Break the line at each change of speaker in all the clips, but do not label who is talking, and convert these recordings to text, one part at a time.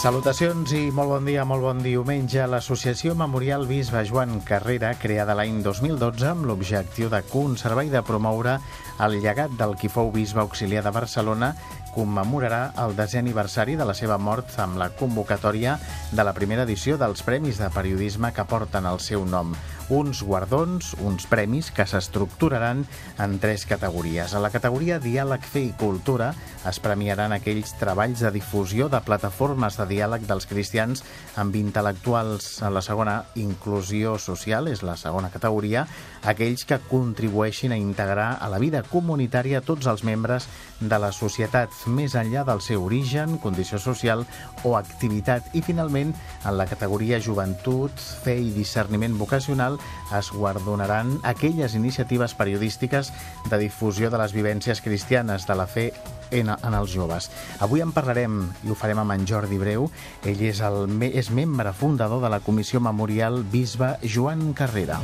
Salutacions i molt bon dia, molt bon diumenge. L'Associació Memorial Bisbe Joan Carrera, creada l'any 2012 amb l'objectiu de conservar i de promoure el llegat del qui fou bisbe auxiliar de Barcelona, commemorarà el desè aniversari de la seva mort amb la convocatòria de la primera edició dels Premis de Periodisme que porten el seu nom. Uns guardons, uns premis que s'estructuraran en tres categories. A la categoria Diàleg, Fe i Cultura es premiaran aquells treballs de difusió de plataformes de diàleg dels cristians amb intel·lectuals. A la segona, Inclusió Social, és la segona categoria, aquells que contribueixin a integrar a la vida comunitària tots els membres de la societat, més enllà del seu origen, condició social o activitat. I, finalment, en la categoria Joventut, Fe i Discerniment Vocacional es guardonaran aquelles iniciatives periodístiques de difusió de les vivències cristianes de la fe en, en els joves. Avui en parlarem, i ho farem amb en Jordi Breu. Ell és, el, és membre fundador de la Comissió Memorial Bisbe Joan Carrera.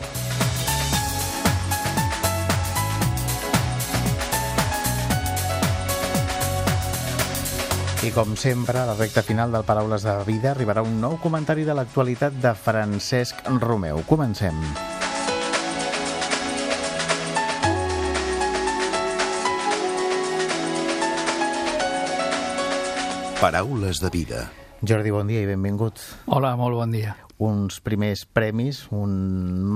I com sempre, a la recta final del Paraules de Vida arribarà un nou comentari de l'actualitat de Francesc Romeu. Comencem.
Paraules de vida.
Jordi, bon dia i benvingut.
Hola, molt bon dia.
Uns primers premis, un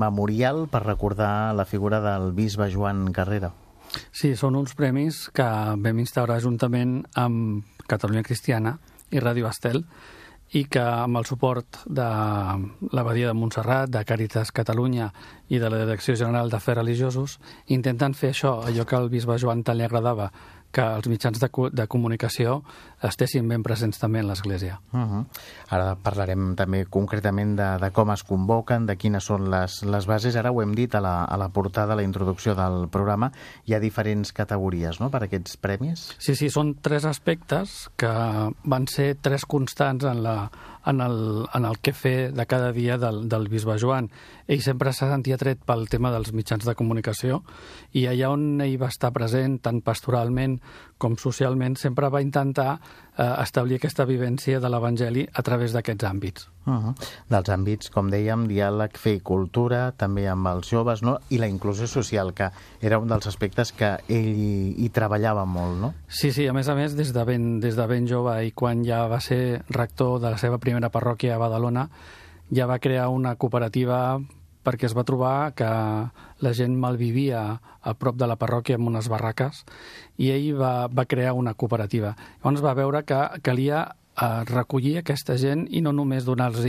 memorial per recordar la figura del bisbe Joan Carrera.
Sí, són uns premis que vam instaurar juntament amb Catalunya Cristiana i Ràdio Estel i que amb el suport de l'Abadia de Montserrat, de Càritas Catalunya i de la Direcció General d'Afers Religiosos intenten fer això, allò que al bisbe Joan tant li agradava, que els mitjans de, de comunicació estessin ben presents també en l'Església.
Uh -huh. Ara parlarem també concretament de, de com es convoquen, de quines són les, les bases. Ara ho hem dit a la, a la portada, a la introducció del programa. Hi ha diferents categories no?, per aquests premis.
Sí, sí, són tres aspectes que van ser tres constants en, la, en, el, en el que fer de cada dia del, del bisbe Joan. Ell sempre s'ha sentit atret pel tema dels mitjans de comunicació i allà on ell va estar present, tant pastoralment com socialment, sempre va intentar eh, establir aquesta vivència de l'Evangeli a través d'aquests àmbits.
Uh -huh. Dels àmbits, com dèiem, diàleg, fe i cultura, també amb els joves, no? i la inclusió social, que era un dels aspectes que ell hi, hi treballava molt, no?
Sí, sí, a més a més, des de, ben, des de ben jove i quan ja va ser rector de la seva primera parròquia a Badalona, ja va crear una cooperativa perquè es va trobar que la gent malvivia a prop de la parròquia amb unes barraques i ell va, va crear una cooperativa. Llavors va veure que calia a recollir aquesta gent i no només donar-los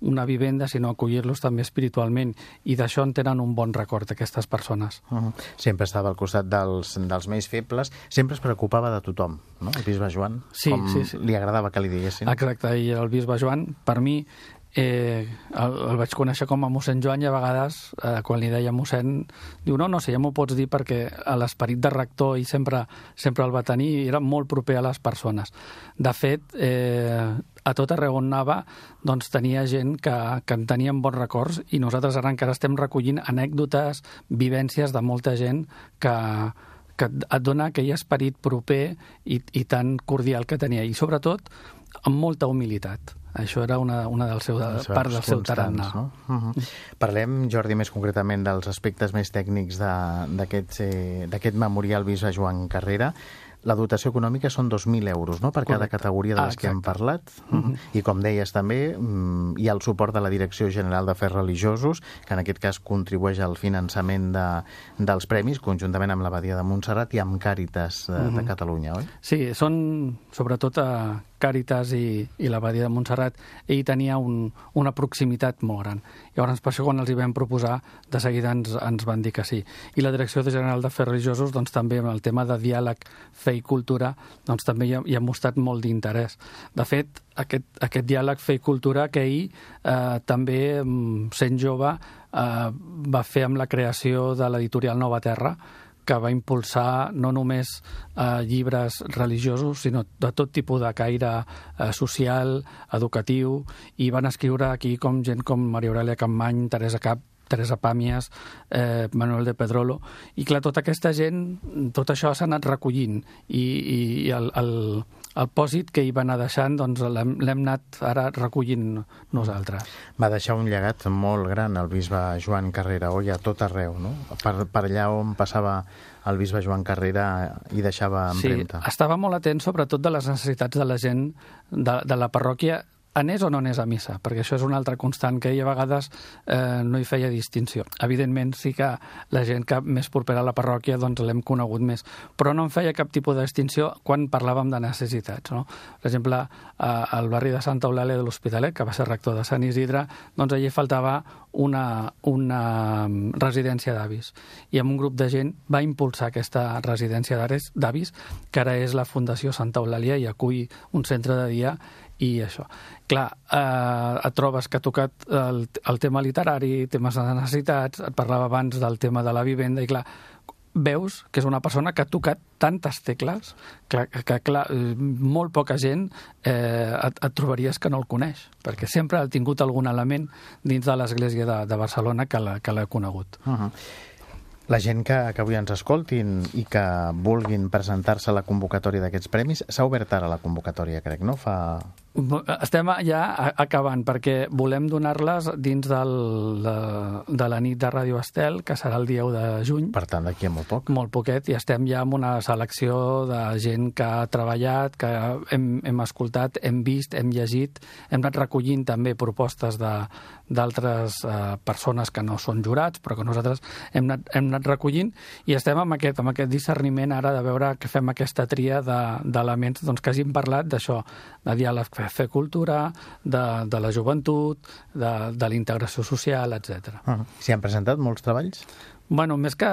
una vivenda, sinó acollir-los també espiritualment. I d'això en tenen un bon record, aquestes persones.
Uh -huh. Sempre estava al costat dels, dels més febles, sempre es preocupava de tothom, no? El bisbe Joan,
sí,
com
sí, sí.
li agradava que li diguessin.
Exacte, i el bisbe Joan, per mi, eh, el, el vaig conèixer com a mossèn Joan i a vegades, eh, quan li deia mossèn, diu, no, no sé, ja m'ho pots dir perquè l'esperit de rector i sempre, sempre el va tenir i era molt proper a les persones. De fet, eh, a tot arreu on anava doncs tenia gent que, que en tenien bons records i nosaltres ara encara estem recollint anècdotes, vivències de molta gent que, que et dona aquell esperit proper i, i tan cordial que tenia i sobretot amb molta humilitat. Això era una, una del seu,
Les
part del seu tarannà.
No? Uh -huh. Parlem, Jordi, més concretament dels aspectes més tècnics d'aquest eh, memorial bisbe Joan Carrera. La dotació econòmica són 2.000 euros no? per cada
Correcte.
categoria de les
Ah,
que hem parlat. Uh -huh. I com deies també, mm, hi ha el suport de la Direcció General d'Afers Religiosos, que en aquest cas contribueix al finançament de, dels premis, conjuntament amb l'Abadia de Montserrat i amb Càritas de, de Catalunya, oi?
Sí, són sobretot a Càritas i, i l'Abadia de Montserrat. Ell tenia un, una proximitat molt gran. Llavors, per això, quan els hi vam proposar, de seguida ens, ens van dir que sí. I la Direcció General d'Afers Religiosos, doncs, també amb el tema de diàleg, fe i cultura, doncs també hi ha, hi ha mostrat molt d'interès. De fet, aquest, aquest diàleg fe i cultura que ell eh, també, mm, sent jove, eh, va fer amb la creació de l'editorial Nova Terra, que va impulsar no només eh, llibres religiosos, sinó de tot tipus de caire eh, social, educatiu, i van escriure aquí com gent com Maria Aurelia Campmany, Teresa Cap, Teresa Pàmies, eh, Manuel de Pedrolo, i clar, tota aquesta gent, tot això s'ha anat recollint, i, i, i el, el, el pòsit que hi va anar deixant doncs l'hem anat ara recollint nosaltres.
Va deixar un llegat molt gran el bisbe Joan Carrera, oi, a tot arreu, no? Per, per allà on passava el bisbe Joan Carrera i deixava empremta.
Sí, estava molt atent sobretot de les necessitats de la gent de, de la parròquia anés o no anés a missa, perquè això és una altra constant que ell a vegades eh, no hi feia distinció. Evidentment sí que la gent que més propera a la parròquia doncs l'hem conegut més, però no en feia cap tipus de distinció quan parlàvem de necessitats. No? Per exemple, eh, al barri de Santa Eulàlia de l'Hospitalet, que va ser rector de Sant Isidre, doncs allí faltava una, una residència d'avis. I amb un grup de gent va impulsar aquesta residència d'avis, que ara és la Fundació Santa Eulàlia i acull un centre de dia i això. Clar, eh, et trobes que ha tocat el, el tema literari, temes de necessitats, et parlava abans del tema de la vivenda, i clar, veus que és una persona que ha tocat tantes tecles que, que, clar, molt poca gent eh, et, et trobaries que no el coneix, perquè sempre ha tingut algun element dins de l'Església de, de Barcelona que l'ha conegut.
Uh -huh. La gent que, que avui ens escoltin i que vulguin presentar-se a la convocatòria d'aquests premis, s'ha obert ara la convocatòria, crec, no? Fa
estem ja acabant, perquè volem donar-les dins del, de, de la nit de Ràdio Estel, que serà el dia 1 de juny.
Per tant, d'aquí a molt poc.
Molt poquet, i estem ja amb una selecció de gent que ha treballat, que hem, hem escoltat, hem vist, hem llegit, hem anat recollint també propostes d'altres eh, persones que no són jurats, però que nosaltres hem anat, hem anat recollint, i estem amb aquest, amb aquest discerniment ara de veure que fem aquesta tria d'elements de, doncs, que hagin parlat d'això, de diàleg fer cultura, de, de la joventut, de, de la integració social, etc. Uh
-huh. S'hi han presentat molts treballs?
Bueno, més que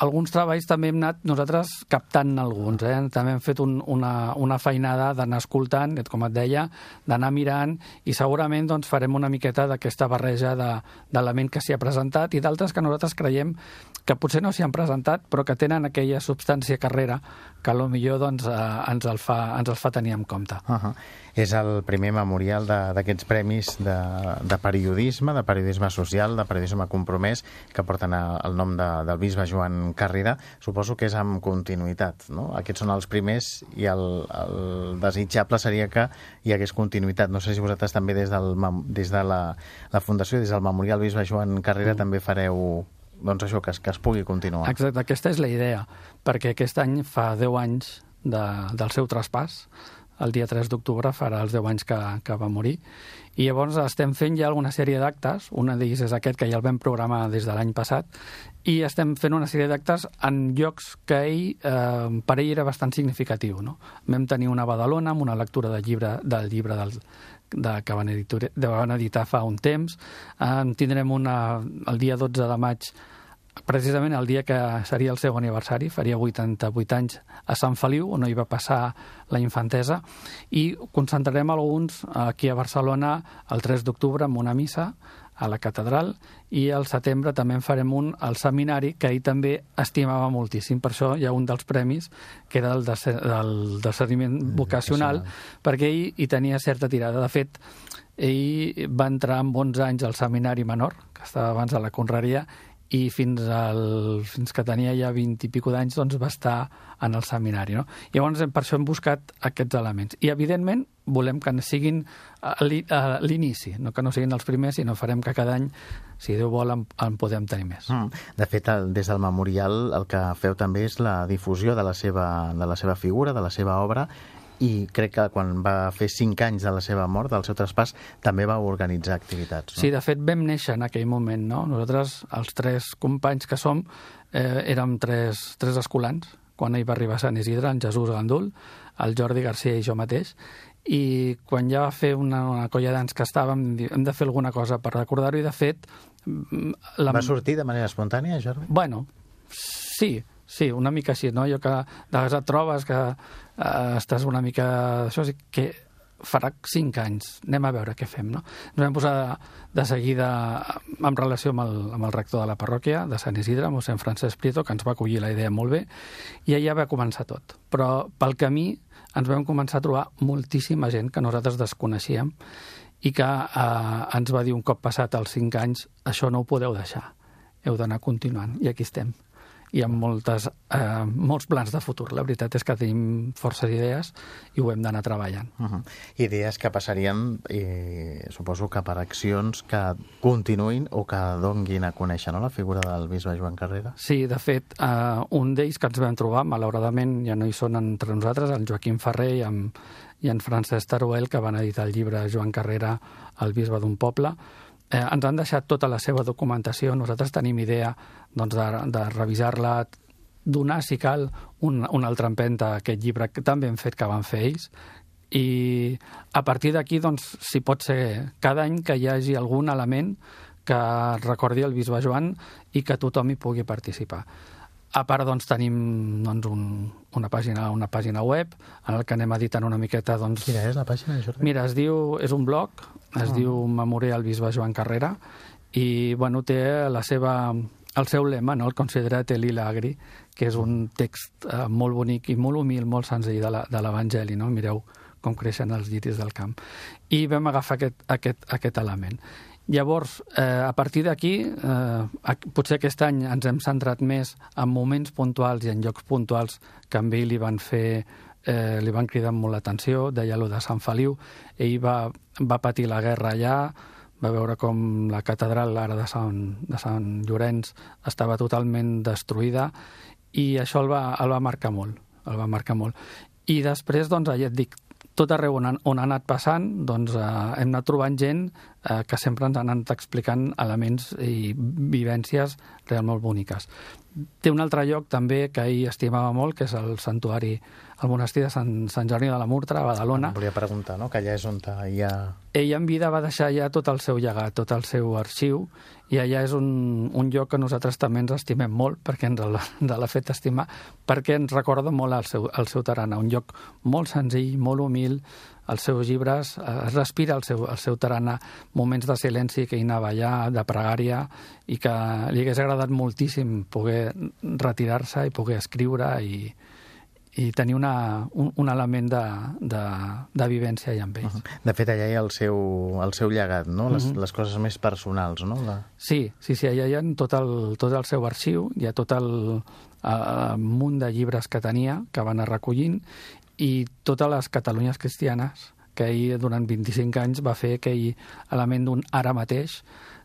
alguns treballs també hem anat nosaltres captant alguns. Eh? També hem fet un, una, una feinada d'anar escoltant, com et deia, d'anar mirant i segurament doncs, farem una miqueta d'aquesta barreja d'element de, que s'hi ha presentat i d'altres que nosaltres creiem que potser no s'hi han presentat però que tenen aquella substància carrera que millor doncs, eh, ens, el fa, ens el fa tenir en compte.
Uh -huh. És el primer memorial d'aquests premis de, de periodisme, de periodisme social, de periodisme compromès, que porten el nom de, del bisbe Joan Carrera. Suposo que és amb continuïtat, no? Aquests són els primers i el, el desitjable seria que hi hagués continuïtat. No sé si vosaltres també des, del, des de la, la Fundació, des del Memorial Bisbe Joan Carrera, mm. també fareu doncs això, que es, que es pugui continuar.
Exacte, aquesta és la idea, perquè aquest any fa 10 anys de, del seu traspàs, el dia 3 d'octubre farà els 10 anys que, que va morir, i llavors estem fent ja alguna sèrie d'actes, una d'ells és aquest que ja el vam programar des de l'any passat, i estem fent una sèrie d'actes en llocs que ell, eh, per ell era bastant significatiu. No? Vam tenir una Badalona amb una lectura del llibre, del llibre del, de, que van, editar, de, van editar fa un temps. Eh, tindrem una, el dia 12 de maig precisament el dia que seria el seu aniversari, faria 88 anys a Sant Feliu, on hi va passar la infantesa, i concentrarem alguns aquí a Barcelona el 3 d'octubre amb una missa a la catedral i al setembre també en farem un al seminari que ell també estimava moltíssim. Per això hi ha un dels premis que era el de, del discerniment vocacional, perquè ell hi tenia certa tirada. De fet, ell va entrar amb 11 anys al seminari menor, que estava abans a la Conreria, i fins, al, fins que tenia ja 20 i pico d'anys doncs va estar en el seminari. No? Llavors, per això hem buscat aquests elements. I, evidentment, volem que siguin a l'inici, no que no siguin els primers, sinó farem que cada any, si Déu vol, en, en podem tenir més. Mm.
De fet, el, des del memorial el que feu també és la difusió de la seva, de la seva figura, de la seva obra, i crec que quan va fer 5 anys de la seva mort, del seu traspàs, també va organitzar activitats. No?
Sí, de fet vam néixer en aquell moment, no? Nosaltres, els tres companys que som, eh, érem tres, tres escolans, quan ell va arribar a Sant Isidre, en Jesús Gandul, el Jordi Garcia i jo mateix, i quan ja va fer una, una colla d'ans que estàvem, hem de fer alguna cosa per recordar-ho, i de fet...
La... Va sortir de manera espontània, Jordi?
Bueno, sí, sí, una mica així, no? Jo que de vegades et trobes que eh, estàs una mica... Això sí que farà cinc anys, anem a veure què fem, no? Ens vam posar de seguida en relació amb el, amb el rector de la parròquia de Sant Isidre, mossèn Francesc Prieto, que ens va acollir la idea molt bé, i allà va començar tot. Però pel camí ens vam començar a trobar moltíssima gent que nosaltres desconeixíem i que eh, ens va dir un cop passat els cinc anys, això no ho podeu deixar, heu d'anar continuant, i aquí estem i amb moltes, eh, molts plans de futur. La veritat és que tenim forces idees i ho hem d'anar treballant.
Uh -huh. Idees que passarien, i suposo que per accions que continuïn o que donguin a conèixer no? la figura del bisbe Joan Carrera.
Sí, de fet, eh, un d'ells que ens vam trobar, malauradament ja no hi són entre nosaltres, el Joaquim Ferrer i, amb, i en Francesc Taruel, que van editar el llibre Joan Carrera, el bisbe d'un poble, eh, ens han deixat tota la seva documentació. Nosaltres tenim idea doncs, de, de revisar-la, donar, si cal, un, una altra empenta a aquest llibre que tan ben fet que van fer ells, i a partir d'aquí, doncs, si pot ser cada any que hi hagi algun element que recordi el bisbe Joan i que tothom hi pugui participar. A part, doncs, tenim doncs, un, una, pàgina, una pàgina web en el que anem editant una miqueta... Doncs...
Quina és la pàgina, Jordi?
Mira, es diu, és un blog, es oh. diu Memorial Bisbe Joan Carrera, i bueno, té la seva, el seu lema, no? el Considerat el Agri, que és un text eh, molt bonic i molt humil, molt senzill de l'Evangeli. No? Mireu com creixen els lliris del camp. I vam agafar aquest, aquest, aquest element. Llavors, eh, a partir d'aquí, eh, potser aquest any ens hem centrat més en moments puntuals i en llocs puntuals que amb ell li van fer eh, li van cridar molt l'atenció, deia lo de Sant Feliu, ell va, va patir la guerra allà, va veure com la catedral ara de Sant, de Sant Llorenç estava totalment destruïda i això el va, el va marcar molt, el va marcar molt. I després, doncs, ja et dic, tot arreu on, on ha anat passant, doncs eh, hem anat trobant gent eh, que sempre ens han anat explicant elements i vivències realment boniques. Té un altre lloc també que ell estimava molt, que és el santuari al monestir de Sant, Sant Jordi de la Murtra, a Badalona.
Em volia preguntar, no?, que allà és on hi ha...
Ell en vida va deixar ja tot el seu llegat, tot el seu arxiu, i allà és un, un lloc que nosaltres també ens estimem molt, perquè ens l'ha fet estimar, perquè ens recorda molt el seu, el seu tarana, un lloc molt senzill, molt humil, els seus llibres, eh, es respira el seu, el seu tarana, moments de silenci que hi anava allà, de pregària, i que li hagués agradat moltíssim poder retirar-se i poder escriure i, i tenir una, un, un element de, de, de vivència allà amb ells. Uh -huh.
De fet, allà hi ha el seu, el seu llegat, no? Les, uh -huh. les coses més personals, no? La...
Sí, sí, sí, allà hi ha tot el, tot el seu arxiu, hi ha tot el, el munt de llibres que tenia, que van anar recollint, i totes les Catalunyes cristianes, que ell durant 25 anys va fer aquell element d'un ara mateix,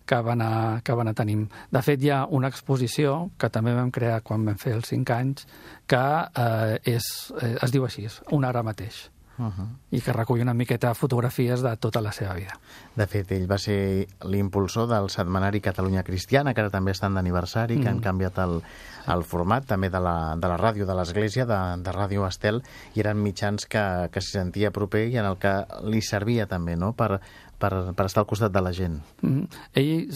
que va, anar, que va anar tenim. De fet, hi ha una exposició que també vam crear quan vam fer els 5 anys, que eh, és, eh, es diu així, un ara mateix. Uh -huh. i que recull una miqueta fotografies de tota la seva vida.
De fet, ell va ser l'impulsor del setmanari Catalunya Cristiana, que ara també estan d'aniversari, mm. que han mm. canviat el, el format també de la, de la ràdio de l'Església, de, de Ràdio Estel, i eren mitjans que, que s'hi sentia proper i en el que li servia també no? per, per, per estar al costat de la gent. Mm
-hmm. Ell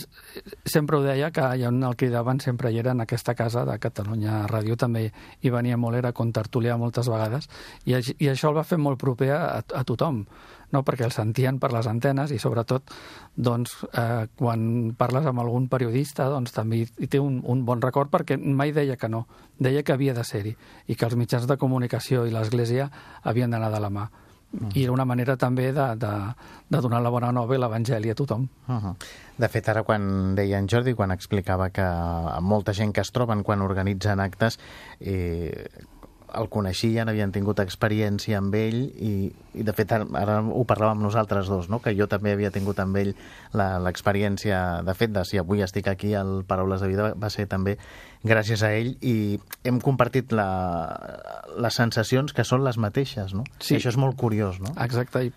sempre ho deia, que ja on el cridaven sempre hi era en aquesta casa de Catalunya Ràdio, també hi venia molt, era contertulià moltes vegades, i, i això el va fer molt proper a, a tothom, no? perquè el sentien per les antenes i sobretot doncs, eh, quan parles amb algun periodista doncs, també hi té un, un bon record perquè mai deia que no, deia que havia de ser-hi i que els mitjans de comunicació i l'Església havien d'anar de la mà. I era una manera també de, de, de donar la bona nova i l'Evangeli a tothom. Uh -huh.
De fet, ara quan deia en Jordi, quan explicava que molta gent que es troben quan organitzen actes eh, el coneixien, havien tingut experiència amb ell i, i de fet ara, ho parlàvem nosaltres dos, no? que jo també havia tingut amb ell l'experiència, de fet, de si avui estic aquí al Paraules de Vida va ser també gràcies a ell i hem compartit la, les sensacions que són les mateixes, no? Sí. I això és molt curiós, no?
Exacte, i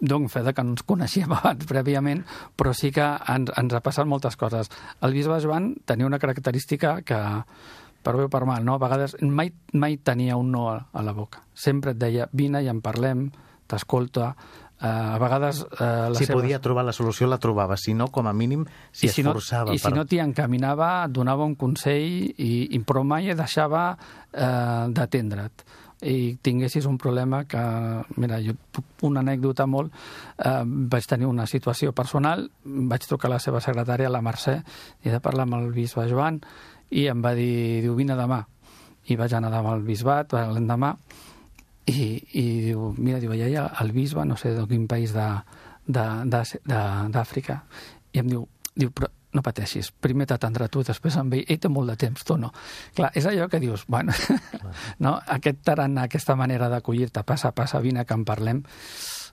donc fe de que no ens coneixíem abans prèviament, però sí que ens, ens ha passat moltes coses. El bisbe Joan tenia una característica que per bé o per mal, no? A vegades mai, mai tenia un no a, a la boca. Sempre et deia, vine i en parlem, t'escolta, Uh, a vegades... Uh,
si seves... podia trobar la solució, la trobava. Si no, com a mínim, s'hi si esforçava.
No, I per... si no t'hi encaminava, donava un consell, i, i però mai deixava uh, d'atendre't. i tinguessis un problema que, mira, jo, una anècdota molt, eh, vaig tenir una situació personal, vaig trucar a la seva secretària, la Mercè, i de parlar amb el bisbe Joan, i em va dir, diu, vine demà. I vaig anar demà al bisbat, l'endemà, i, i diu, mira, diu, allà hi ha el bisbe, no sé de quin país d'Àfrica, i em diu, diu, però no pateixis, primer t'atendrà tu, després amb ell, ell té molt de temps, tu no. Clar, és allò que dius, bueno, no? aquest tarannà, aquesta manera d'acollir-te, passa, passa, vine que en parlem,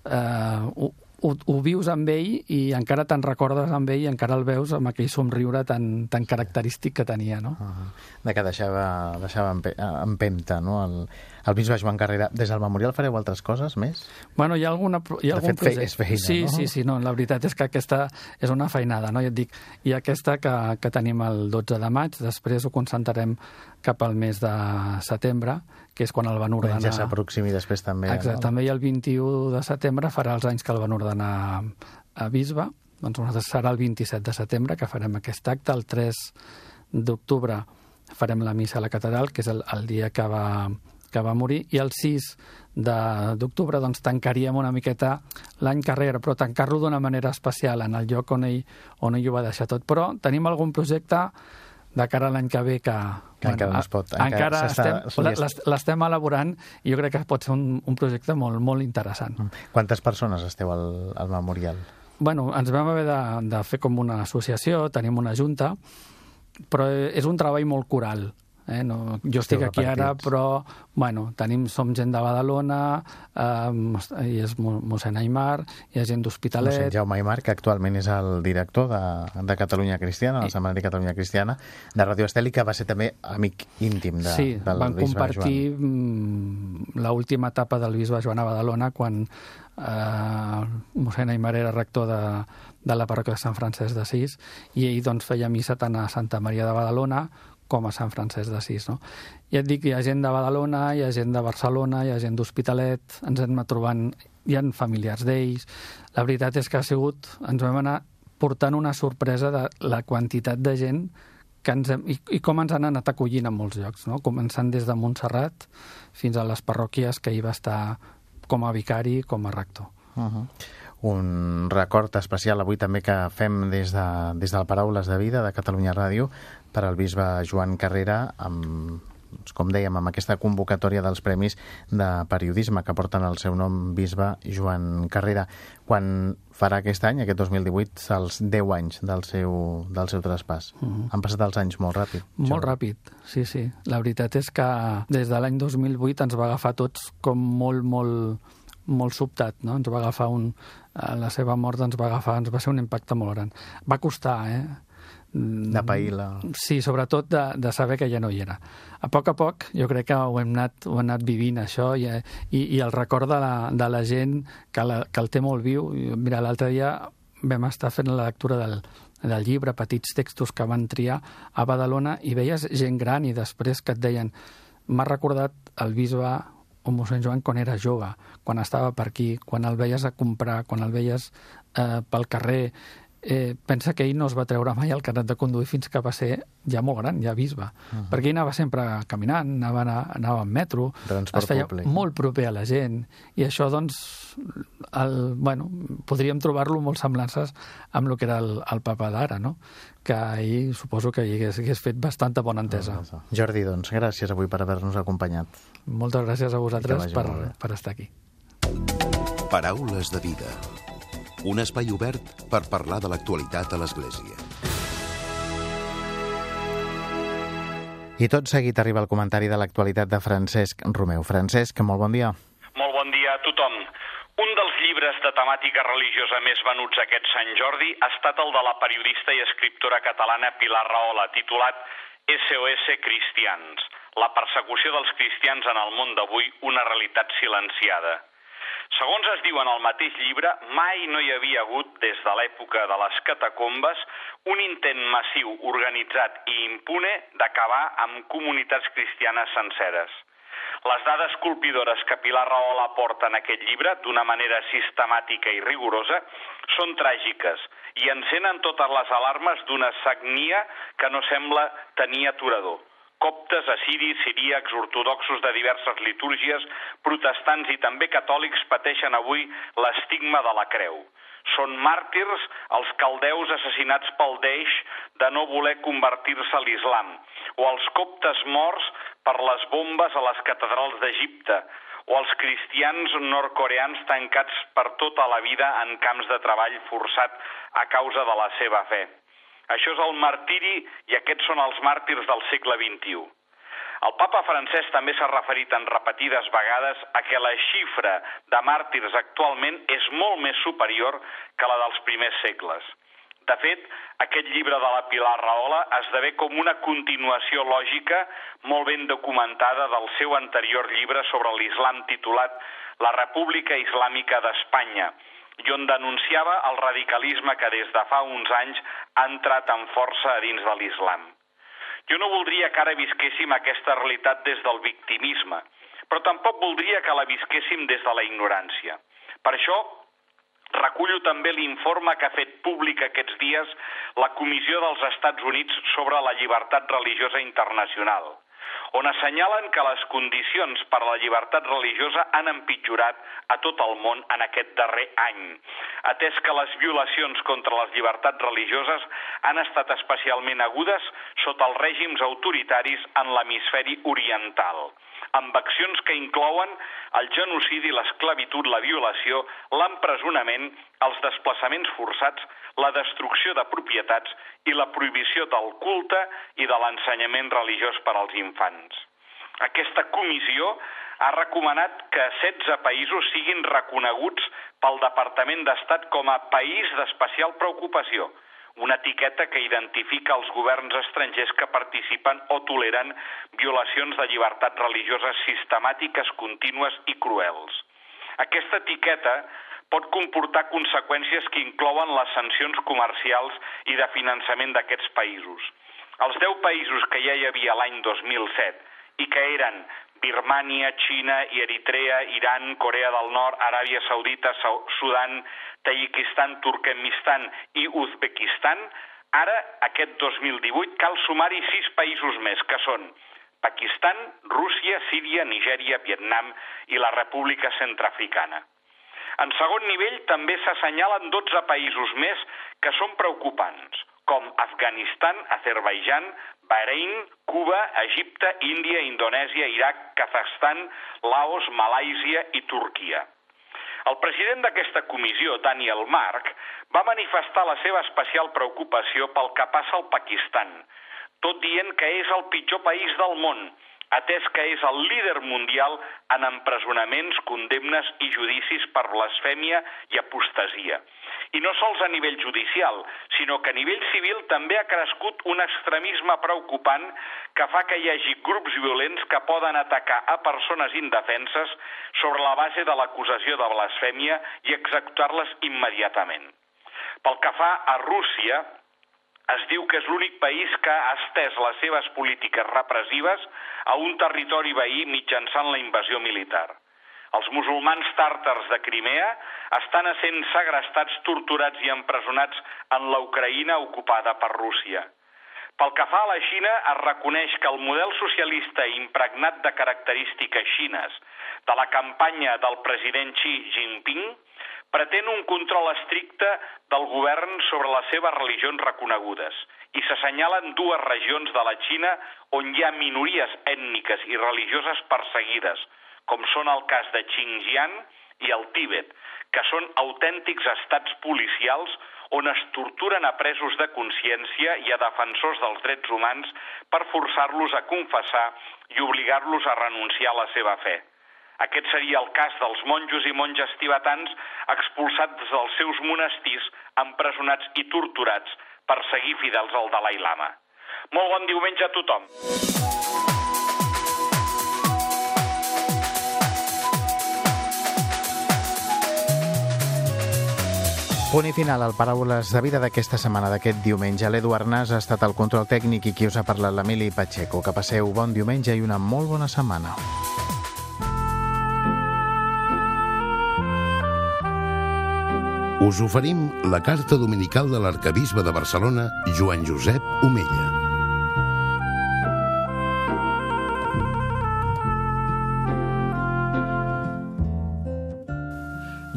eh, ho, ho vius amb ell i encara te'n recordes amb ell i encara el veus amb aquell somriure tan, tan característic que tenia, no? Uh
-huh. De que deixava, deixava empenta, no?, el, el bisbe Joan Carrera. Des del memorial fareu altres coses més?
Bueno, hi ha, alguna, hi ha
de
algun
fet, projecte. És feina,
sí,
no?
sí, sí, no, la veritat és que aquesta és una feinada, no? Ja et dic, i aquesta que, que tenim el 12 de maig, després ho concentrarem cap al mes de setembre, que és quan el van ordenar...
ja s'aproximi després també.
Exacte, no? també el 21 de setembre farà els anys que el van ordenar a bisbe, doncs nosaltres serà el 27 de setembre que farem aquest acte, el 3 d'octubre farem la missa a la catedral, que és el, el dia que va, que va morir, i el 6 d'octubre doncs, tancaríem una miqueta l'any carrera, però tancar-lo d'una manera especial en el lloc on ell, on ell ho va deixar tot. Però tenim algun projecte de cara a l'any que ve que...
que bueno, encara no es pot.
Encara, encara estem, l'estem elaborant i jo crec que pot ser un, un projecte molt, molt interessant.
Quantes persones esteu al, al memorial?
Bueno, ens vam haver de, de fer com una associació, tenim una junta, però és un treball molt coral. Eh? No, jo estic Esteu aquí ara, però bueno, tenim, som gent de Badalona, eh, i és mossèn Aymar, hi ha gent d'Hospitalet...
Mossèn Jaume Aymar, que actualment és el director de, de Catalunya Cristiana, la Setmana de Catalunya Cristiana, de Radio Esteli, que va ser també amic íntim de,
sí,
del
van
bisbe
compartir
Joan.
l'última etapa del bisbe Joan a Badalona, quan eh, mossèn Aymar era rector de, de la parròquia de Sant Francesc d'Assís, i ell doncs, feia missa tant a Santa Maria de Badalona com a Sant Francesc d'Assís. No? Ja et dic, hi ha gent de Badalona, hi ha gent de Barcelona, hi ha gent d'Hospitalet, ens hem anat trobant, hi ha familiars d'ells. La veritat és que ha sigut, ens vam anar portant una sorpresa de la quantitat de gent que ens hem, i, i com ens han anat acollint en molts llocs, no? començant des de Montserrat fins a les parròquies que hi va estar com a vicari, com a rector.
Uh -huh un record especial avui també que fem des, de, des del Paraules de Vida de Catalunya Ràdio per al bisbe Joan Carrera amb doncs, com dèiem, amb aquesta convocatòria dels premis de periodisme que porten el seu nom bisbe Joan Carrera, quan farà aquest any, aquest 2018, els 10 anys del seu, del seu traspàs. Uh -huh. Han passat els anys molt ràpid.
Molt ràpid, sí, sí. La veritat és que des de l'any 2008 ens va agafar tots com molt, molt, molt sobtat, no? Ens va agafar un... La seva mort ens va agafar, ens va ser un impacte molt gran. Va costar, eh?
De pair la...
Sí, sobretot de, de saber que ja no hi era. A poc a poc jo crec que ho hem anat, ho hem anat vivint, això, i, i, i el record de la, de la gent que, la, que el té molt viu. Mira, l'altre dia vam estar fent la lectura del, del llibre, petits textos que van triar a Badalona, i veies gent gran i després que et deien m'ha recordat el bisbe o mossèn Joan quan era jove, quan estava per aquí, quan el veies a comprar, quan el veies eh, pel carrer, eh, pensa que ell no es va treure mai el carnet de conduir fins que va ser ja molt gran, ja bisbe. Uh -huh. Perquè ell anava sempre caminant, anava, anava en metro,
Transport
es feia
públic.
molt proper a la gent, i això, doncs, el, bueno, podríem trobar-lo molt semblances amb el que era el, el papa d'ara, no? que ell suposo que hi hagués, hagués fet bastanta bona entesa. Uh
-huh. Jordi, doncs, gràcies avui per haver-nos acompanyat.
Moltes gràcies a vosaltres per, per estar aquí.
Paraules de vida un espai obert per parlar de l'actualitat a l'Església.
I tot seguit arriba el comentari de l'actualitat de Francesc Romeu. Francesc, molt bon dia.
Molt bon dia a tothom. Un dels llibres de temàtica religiosa més venuts aquest Sant Jordi ha estat el de la periodista i escriptora catalana Pilar Rahola, titulat SOS Cristians, la persecució dels cristians en el món d'avui, una realitat silenciada. Segons es diu en el mateix llibre, mai no hi havia hagut, des de l'època de les catacombes, un intent massiu, organitzat i impune d'acabar amb comunitats cristianes senceres. Les dades colpidores que Pilar Rahola aporta en aquest llibre, d'una manera sistemàtica i rigorosa, són tràgiques i encenen totes les alarmes d'una sagnia que no sembla tenir aturador coptes, assiris, siríacs, ortodoxos de diverses litúrgies, protestants i també catòlics pateixen avui l'estigma de la creu. Són màrtirs els caldeus assassinats pel Deix de no voler convertir-se a l'islam, o els coptes morts per les bombes a les catedrals d'Egipte, o els cristians nord-coreans tancats per tota la vida en camps de treball forçat a causa de la seva fe. Això és el martiri i aquests són els màrtirs del segle XXI. El papa francès també s'ha referit en repetides vegades a que la xifra de màrtirs actualment és molt més superior que la dels primers segles. De fet, aquest llibre de la Pilar Rahola esdevé com una continuació lògica molt ben documentada del seu anterior llibre sobre l'islam titulat La República Islàmica d'Espanya, i on denunciava el radicalisme que des de fa uns anys ha entrat amb força a dins de l'islam. Jo no voldria que ara visquéssim aquesta realitat des del victimisme, però tampoc voldria que la visquéssim des de la ignorància. Per això Recullo també l'informe que ha fet públic aquests dies la Comissió dels Estats Units sobre la llibertat religiosa internacional, on assenyalen que les condicions per a la llibertat religiosa han empitjorat a tot el món en aquest darrer any, atès que les violacions contra les llibertats religioses han estat especialment agudes sota els règims autoritaris en l'hemisferi oriental amb accions que inclouen el genocidi, l'esclavitud, la violació, l'empresonament, els desplaçaments forçats, la destrucció de propietats i la prohibició del culte i de l'ensenyament religiós per als infants. Aquesta comissió ha recomanat que 16 països siguin reconeguts pel Departament d'Estat com a país d'especial preocupació, una etiqueta que identifica els governs estrangers que participen o toleren violacions de llibertats religioses sistemàtiques, contínues i cruels. Aquesta etiqueta pot comportar conseqüències que inclouen les sancions comercials i de finançament d'aquests països. Els 10 països que ja hi havia l'any 2007 i que eren Birmània, Xina Eritrea, Iran, Corea del Nord, Aràbia Saudita, Sudan, Tajikistan, Turkmenistan i Uzbekistan, ara, aquest 2018, cal sumar-hi sis països més, que són Pakistan, Rússia, Síria, Nigèria, Vietnam i la República Centrafricana. En segon nivell també s'assenyalen 12 països més que són preocupants, com Afganistan, Azerbaijan, Bahrein, Cuba, Egipte, Índia, Indonèsia, Iraq, Kazakhstan, Laos, Malàisia i Turquia. El president d'aquesta comissió, Daniel Mark, va manifestar la seva especial preocupació pel que passa al Pakistan, tot dient que és el pitjor país del món, atès que és el líder mundial en empresonaments, condemnes i judicis per blasfèmia i apostasia. I no sols a nivell judicial, sinó que a nivell civil també ha crescut un extremisme preocupant que fa que hi hagi grups violents que poden atacar a persones indefenses sobre la base de l'acusació de blasfèmia i executar-les immediatament. Pel que fa a Rússia, es diu que és l'únic país que ha estès les seves polítiques repressives a un territori veí mitjançant la invasió militar. Els musulmans tàrtars de Crimea estan sent segrestats, torturats i empresonats en la Ucraïna ocupada per Rússia. Pel que fa a la Xina, es reconeix que el model socialista impregnat de característiques xines de la campanya del president Xi Jinping pretén un control estricte del govern sobre les seves religions reconegudes i s'assenyalen dues regions de la Xina on hi ha minories ètniques i religioses perseguides, com són el cas de Xinjiang i el Tíbet, que són autèntics estats policials on es torturen a presos de consciència i a defensors dels drets humans per forçar-los a confessar i obligar-los a renunciar a la seva fe. Aquest seria el cas dels monjos i monges tibetans expulsats dels seus monestirs, empresonats i torturats per seguir fidels al Dalai Lama. Molt bon diumenge a tothom.
Punt i final al Paraules de Vida d'aquesta setmana, d'aquest diumenge. L'Eduard Nas ha estat el control tècnic i qui us ha parlat l'Emili Pacheco. Que passeu bon diumenge i una molt bona setmana.
us oferim la carta dominical de l'arcabisbe de Barcelona, Joan Josep Omella.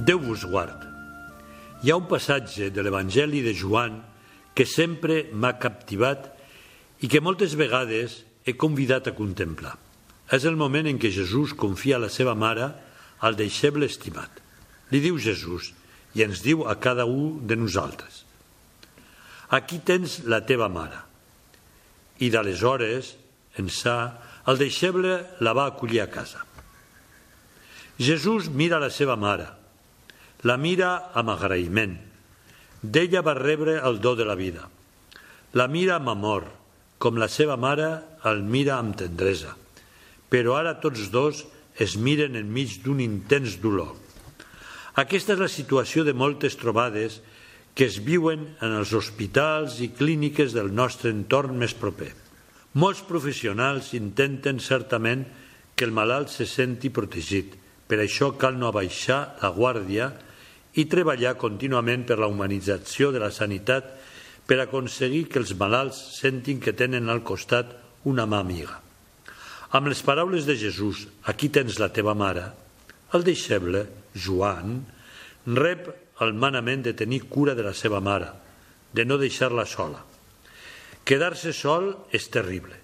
Déu vos guard. Hi ha un passatge de l'Evangeli de Joan que sempre m'ha captivat i que moltes vegades he convidat a contemplar. És el moment en què Jesús confia a la seva mare al deixeble estimat. Li diu Jesús, i ens diu a cada un de nosaltres. Aquí tens la teva mare. I d'aleshores, ençà, el deixeble la va acollir a casa. Jesús mira la seva mare, la mira amb agraïment. D'ella va rebre el do de la vida. La mira amb amor, com la seva mare el mira amb tendresa. Però ara tots dos es miren enmig d'un intens dolor. Aquesta és la situació de moltes trobades que es viuen en els hospitals i clíniques del nostre entorn més proper. Molts professionals intenten certament que el malalt se senti protegit. Per això cal no abaixar la guàrdia i treballar contínuament per la humanització de la sanitat per aconseguir que els malalts sentin que tenen al costat una mà amiga. Amb les paraules de Jesús, aquí tens la teva mare, el deixeble, Joan, rep el manament de tenir cura de la seva mare, de no deixar-la sola. Quedar-se sol és terrible.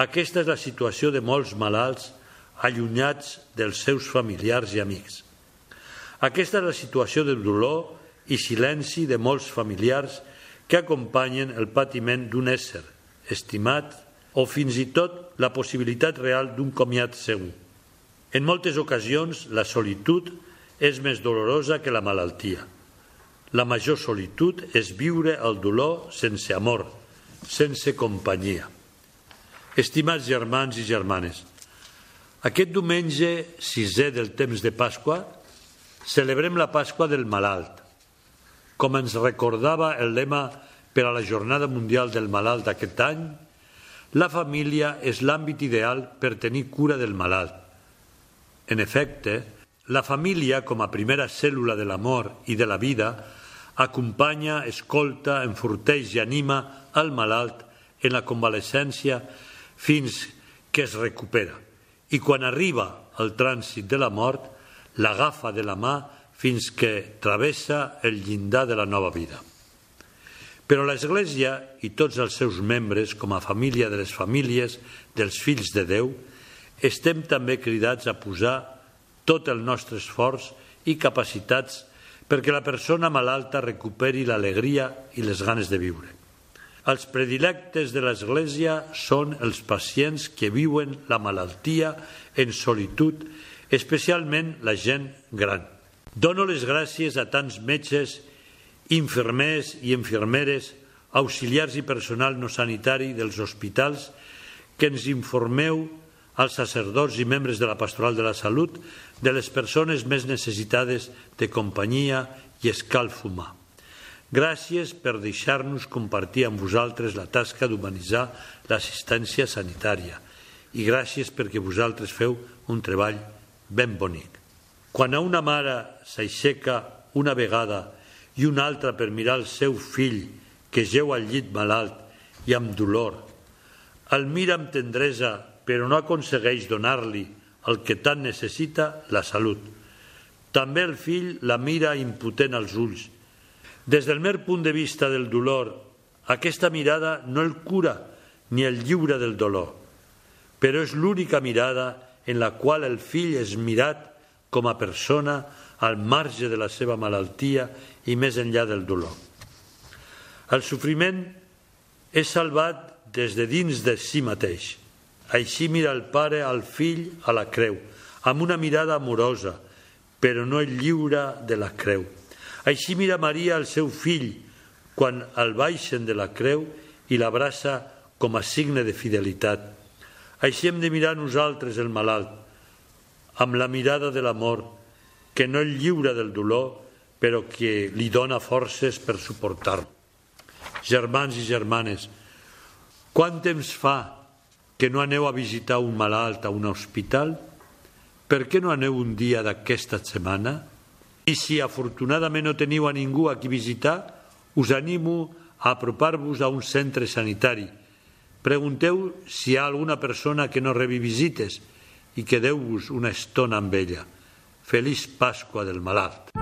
Aquesta és la situació de molts malalts allunyats dels seus familiars i amics. Aquesta és la situació de dolor i silenci de molts familiars que acompanyen el patiment d'un ésser estimat o fins i tot la possibilitat real d'un comiat segur. En moltes ocasions la solitud és més dolorosa que la malaltia. La major solitud és viure el dolor sense amor, sense companyia. Estimats germans i germanes, aquest diumenge sisè del temps de Pasqua celebrem la Pasqua del malalt. Com ens recordava el lema per a la Jornada Mundial del Malalt d'aquest any, la família és l'àmbit ideal per tenir cura del malalt. En efecte, la família, com a primera cèl·lula de l'amor i de la vida, acompanya, escolta, enforteix i anima al malalt en la convalescència fins que es recupera i quan arriba al trànsit de la mort l'agafa de la mà fins que travessa el llindar de la nova vida. Però l'Església i tots els seus membres, com a família de les famílies dels fills de Déu, estem també cridats a posar tot el nostre esforç i capacitats perquè la persona malalta recuperi l'alegria i les ganes de viure. Els predilectes de l'Església són els pacients que viuen la malaltia en solitud, especialment la gent gran. Dono les gràcies a tants metges, infermers i infermeres, auxiliars i personal no sanitari dels hospitals que ens informeu als sacerdots i membres de la Pastoral de la Salut de les persones més necessitades de companyia i escalf humà. Gràcies per deixar-nos compartir amb vosaltres la tasca d'humanitzar l'assistència sanitària i gràcies perquè vosaltres feu un treball ben bonic. Quan a una mare s'aixeca una vegada i una altra per mirar el seu fill que geu al llit malalt i amb dolor, el mira amb tendresa però no aconsegueix donar-li el que tant necessita, la salut. També el fill la mira impotent als ulls. Des del mer punt de vista del dolor, aquesta mirada no el cura ni el lliure del dolor, però és l'única mirada en la qual el fill és mirat com a persona al marge de la seva malaltia i més enllà del dolor. El sofriment és salvat des de dins de si mateix. Així mira el pare al fill a la creu, amb una mirada amorosa, però no el lliure de la creu. Així mira Maria al seu fill quan el baixen de la creu i l'abraça com a signe de fidelitat. Així hem de mirar nosaltres el malalt, amb la mirada de l'amor, que no el lliure del dolor, però que li dona forces per suportar-lo. Germans i germanes, quant temps fa que no aneu a visitar un malalt a un hospital? Per què no aneu un dia d'aquesta setmana? I si afortunadament no teniu a ningú a qui visitar, us animo a apropar-vos a un centre sanitari. Pregunteu si hi ha alguna persona que no rebi visites i quedeu-vos una estona amb ella. Feliç Pasqua del malalt.